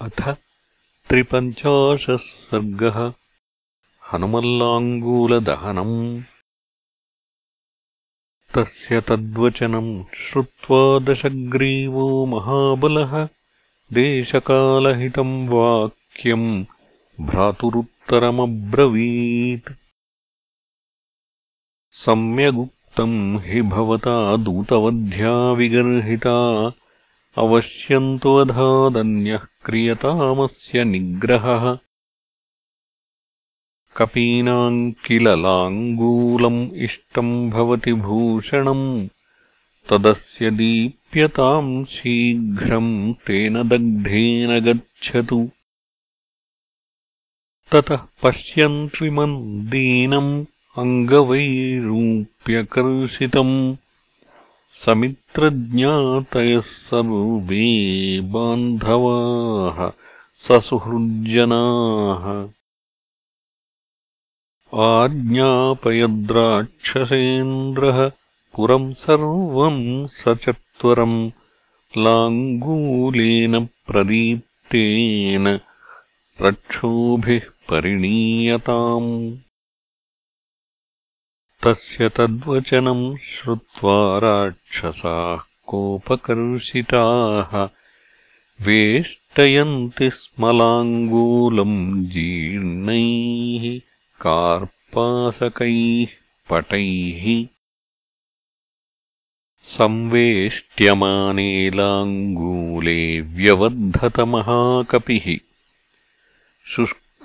अथ त्रिपञ्चाशः सर्गः हनुमल्लाङ्गूलदहनम्। तस्य तद्वचनम् श्रुत्वा दशग्रीवो महाबलः देशकालहितम् वाक्यम् भ्रातुरुत्तरमब्रवीत्। सम्यगुक्तम् हि भवता दूतवध्या विगर्हिता अवश्यन्तोऽधादन्यः क्रियतामस्य निग्रहः। कपीनाम् किल लाङ्गूलम् इष्टम् भवति भूषणम्। तदस्य दीप्यताम् शीघ्रम् तेन दग्धेन गच्छतु। ततः पश्यन्त्विमम् दीनम् अङ्गवैरूप्यकर्षितम् समित्रज्ञातयः सर्वे बान्धवाः ससुहृज्जनाः। आज्ञापयद्राक्षसेन्द्रः पुरम् सर्वम् सचत्वरम् लाङ्गूलेन प्रदीप्तेन रक्षोभिः परिणीयताम् तस्य तद्वचनम् श्रुत्वा राक्षसाः कोपकर्षिताः। वेष्टयन्ति स्मलाङ्गूलम् जीर्णैः कार्पासकैः पटैः। संवेष्ट्यमाने लाङ्गूले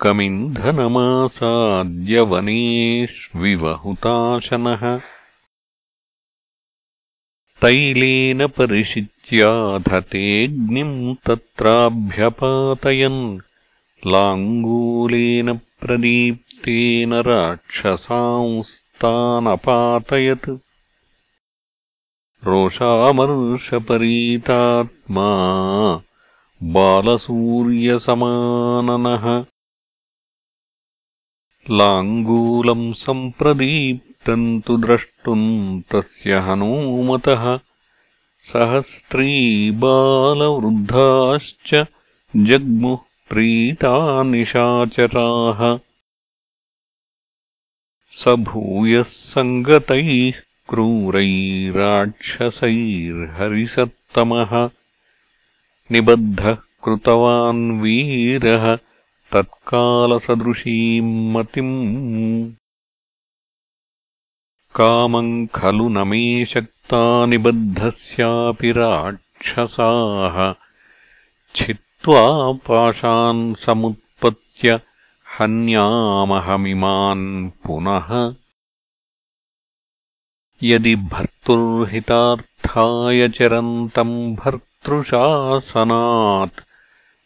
व्यवर्धतमहाकपिः शुष्कमिन्धनमासाद्यवनेष्विवहुताशनः तैलेन परिषिच्याधतेऽग्निम् तत्राभ्यपातयन्। लाङ्गूलेन प्रदीप्तेन राक्षसांस्तानपातयत्। रोषामर्षपरीतात्मा बालसूर्यसमाननः लाङ्गूलम् सम्प्रदीप्तम् तु द्रष्टुम् तस्य हनूमतः। सहस्त्रीबालवृद्धाश्च जग्मुः प्रीता निशाचराः स भूयः सङ्गतैः क्रूरैराक्षसैर्हरिसत्तमः। निबद्धः कृतवान् वीरः तत्कालसदृशीम् मतिम् कामम् खलु न मे शक्ता निबद्धस्यापि राक्षसाः। छित्त्वा पाशान् समुत्पत्य हन्यामहमिमान् पुनः यदि भर्तुर्हितार्थाय चरन्तम् भर्तृशासनात्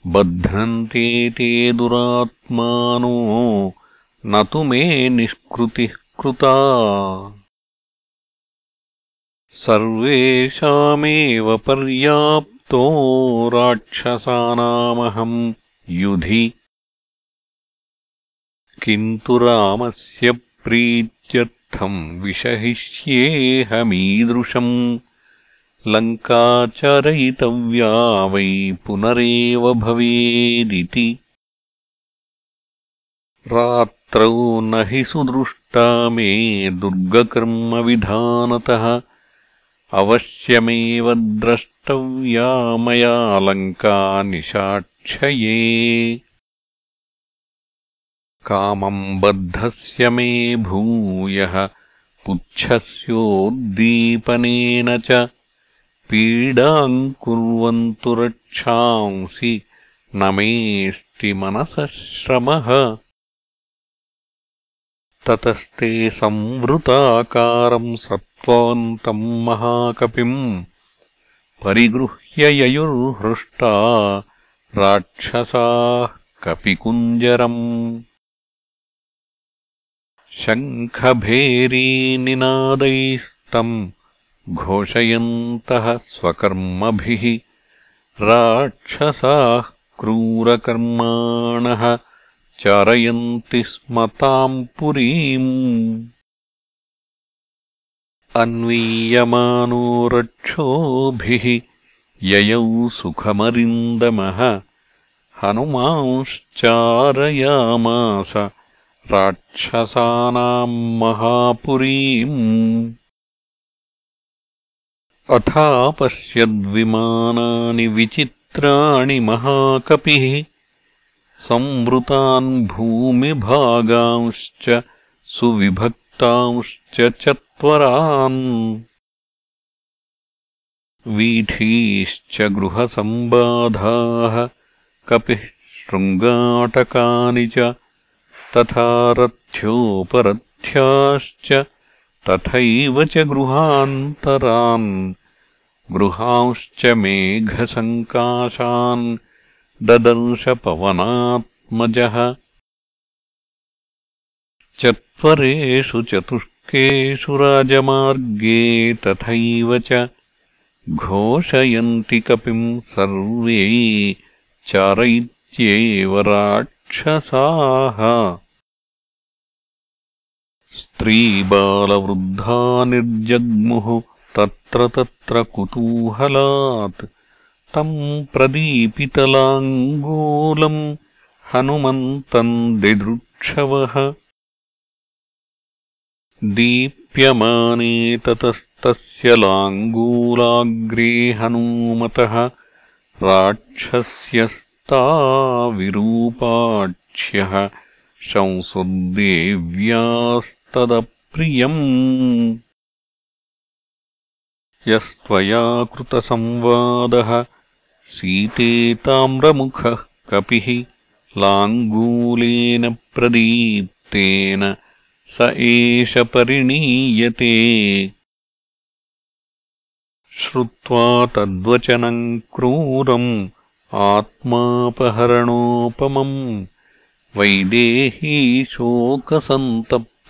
बध्नन्ते ते दुरात्मानो न तु मे निष्कृतिः कृता। सर्वेषामेव पर्याप्तो राक्षसानामहम् युधि। किन्तु रामस्य प्रीत्यर्थम् विषहिष्येऽहमीदृशम् लङ्का चरयितव्या वै पुनरेव भवेदिति। रात्रौ न हि सुदृष्टा मे दुर्गकर्मविधानतः। अवश्यमेव द्रष्टव्या मया लङ्का निशाक्षये। कामम् बद्धस्य मे भूयः पुच्छस्योद्दीपनेन च पीडाम् कुर्वन्तु रक्षांसि न मेऽस्ति मनसः श्रमः ततस्ते संवृताकारम् सत्त्ववन्तम् महाकपिम् परिगृह्य ययुर्हृष्टा राक्षसाः कपिकुञ्जरम्। शङ्खभेरीनिनादैस्तम् घोषयन्तः स्वकर्मभिः राक्षसाः क्रूरकर्माणः चारयन्ति स्म ताम् पुरीम्। अन्वीयमानो रक्षोभिः ययौ सुखमरिन्दमः हनुमांश्चारयामास राक्षसानाम् महापुरीम् अथापश्यद्विमानानि विचित्राणि महाकपिः संवृतान् भूमिभागांश्च सुविभक्तांश्च चत्वरान् वीथीश्च गृहसम्बाधाः कपिः शृङ्गाटकानि च तथा रथ्योपरथ्याश्च तथैव च गृहान्तरान् गृहांश्च मेघसङ्काशान् ददंशपवनात्मजः। चत्वरेषु चतुष्केषु राजमार्गे तथैव च घोषयन्ति कपिम् सर्वे चारयित्येव राक्षसाः स्त्रीबालवृद्धा निर्जग्मुः तत्र तत्र कुतूहलात्। तम् प्रदीपितलाङ्गूलम् हनुमन्तम् दिदृक्षवः। दीप्यमाने ततस्तस्य लाङ्गूलाग्रे हनूमतः राक्षस्यस्ताविरूपाक्ष्यः शंसुर्देव्यास्तदप्रियम् यस्त्वया कृतसंवादः सीते ताम्रमुखः कपिः लाङ्गूलेन प्रदीप्तेन स एष परिणीयते। श्रुत्वा तद्वचनम् क्रूरम् आत्मापहरणोपमम्। वैदेही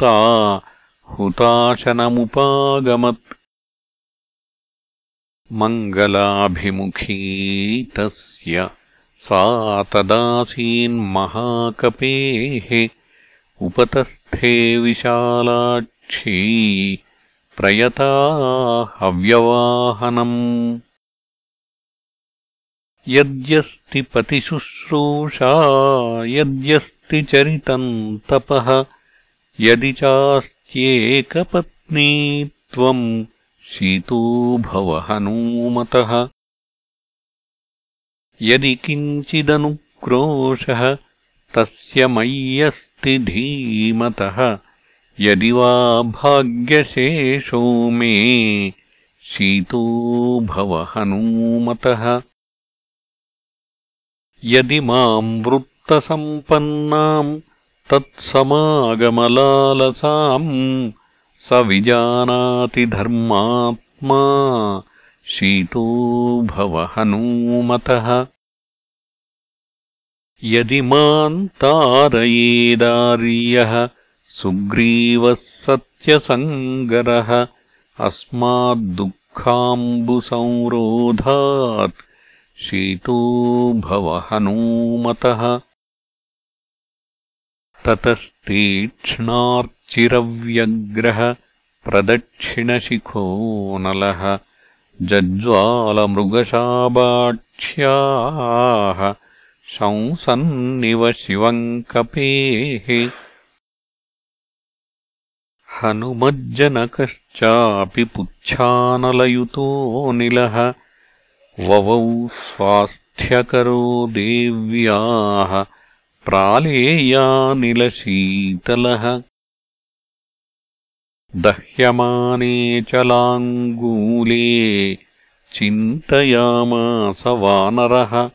शोकसन्तप्ता हुताशनमुपागमत्। मङ्गलाभिमुखी तस्य सा तदासीन्महाकपेः उपतस्थे विशालाक्षी प्रयता हव्यवाहनम्। यद्यस्ति पतिशुश्रूषा यद्यस्ति चरितम् तपः यदि चास्त्येकपत्नी त्वम् शीतो भव हनूमतः यदि किञ्चिदनुक्रोशः तस्य मय्यस्ति धीमतः यदि वा भाग्यशेषो मे शीतो भव हनूमतः यदि माम् वृत्तसम्पन्नाम् तत्समागमलालसाम् स विजानाति धर्मात्मा शीतो भव हनूमतः। यदि माम् तारयेदार्यः सुग्रीवः सत्यसङ्गरः अस्माद्दुःखाम्बुसंरोधात् शीतो भव हनूमतः ततस्तीक्ष्णार्चिरव्यग्रह प्रदक्षिणशिखो नलः जज्वालमृगशाबाक्ष्याः शंसन्निव शिवम् कपेः हनुमज्जनकश्चापि पुच्छानलयुतोऽनिलः ववौ स्वास्थ्यकरो देव्याः प्रालेयानिलशीतलः दह्यमाने चलाङ्गूले चिन्तयामास वानरः।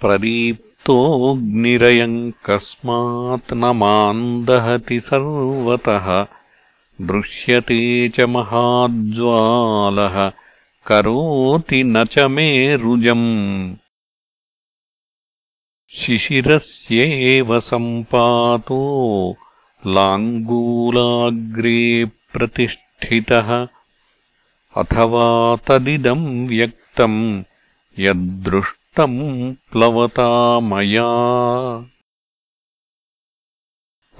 प्रदीप्तोऽग्निरयम् कस्मात् न माम् दहति सर्वतः। दृश्यते च महाज्वालः करोति न च मे रुजम् शिशिरस्येव सम्पातो लाङ्गूलाग्रे प्रतिष्ठितः। अथवा तदिदम् व्यक्तम् यद्दृष्ट प्लवता मया।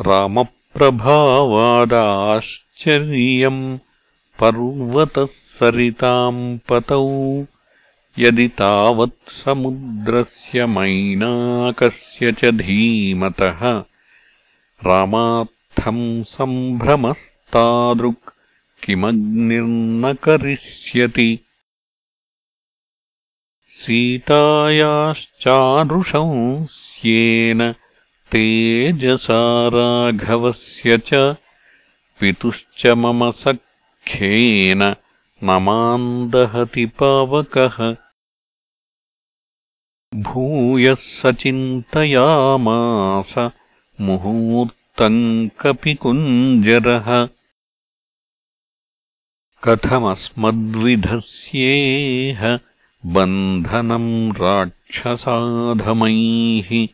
रामप्रभावादाश्चर्यम् पर्वतः सरिताम् पतौ यदि तावत्समुद्रस्य मैनाकस्य च धीमतः रामार्थम् सम्भ्रमस्तादृक् किमग्निर्न करिष्यति सीतायाश्चारुशंस्येन तेजसा राघवस्य च पितुश्च मम सख्येन न माम् दहति पावकः भूयः स चिन्तयामास मुहूर्तम् कपिकुञ्जरः कथमस्मद्विधस्येह बन्धनम् राक्षसाधमैः।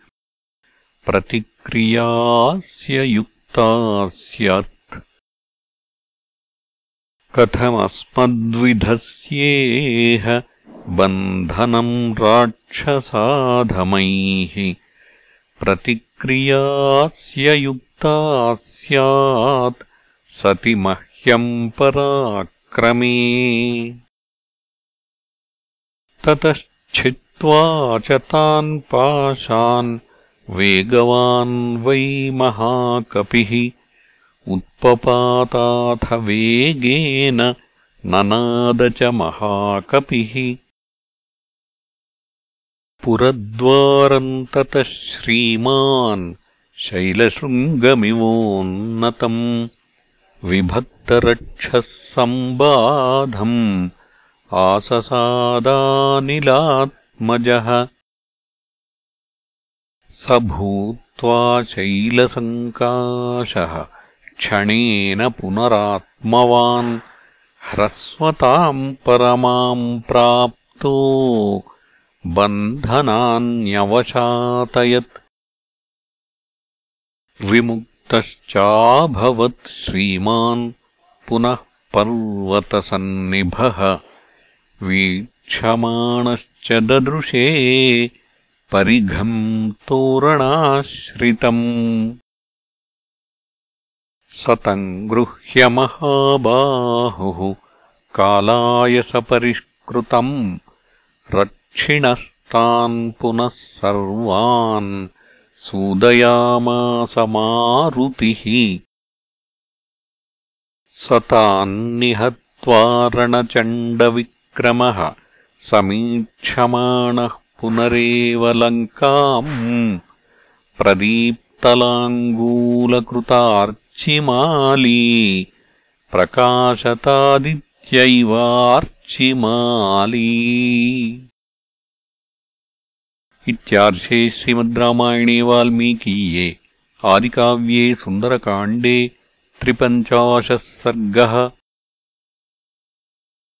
प्रतिक्रियास्य युक्ता स्यात् कथमस्मद्विधस्येह बन्धनम् राक्षसाधमैः प्रतिक्रियास्य युक्ता स्यात् सति मह्यम् पराक्रमे। ततश्छित्त्वा च तान् पाशान् वेगवान् वै महाकपिः उत्पपाताथ वेगेन ननाद च महाकपिः पुरद्वारम् ततः श्रीमान् शैलशृङ्गमिवोन्नतम् विभक्तरक्षः सम्बाधम् आससादानिलात्मजः स भूत्वा शैलसङ्काशः क्षणेन पुनरात्मवान् ह्रस्वताम् परमाम् प्राप्तो बन्धनान्यवशातयत्। विमुक्तश्चाभवत् श्रीमान् पुनः पर्वतसन्निभः। वीक्षमाणश्च ददृशे परिघम् तोरणाश्रितम्। स तम् गृह्य महाबाहुः। कालायसपरिष्कृतम् रक्षिणस्तान् पुनः सर्वान् सूदयामासमारुतिः स तान्निहत्वारणचण्डविक्रमः समीक्षमाणः पुनरेव लङ्काम्। प्रदीप्तलाङ्गूलकृतार्चिमाली प्रकाशतादित्यैवार्चिमाली इत्यार्षे श्रीमद्रामायणे वाल्मीकीये आदिकाव्ये सुन्दरकाण्डे त्रिपञ्चाशः सर्गः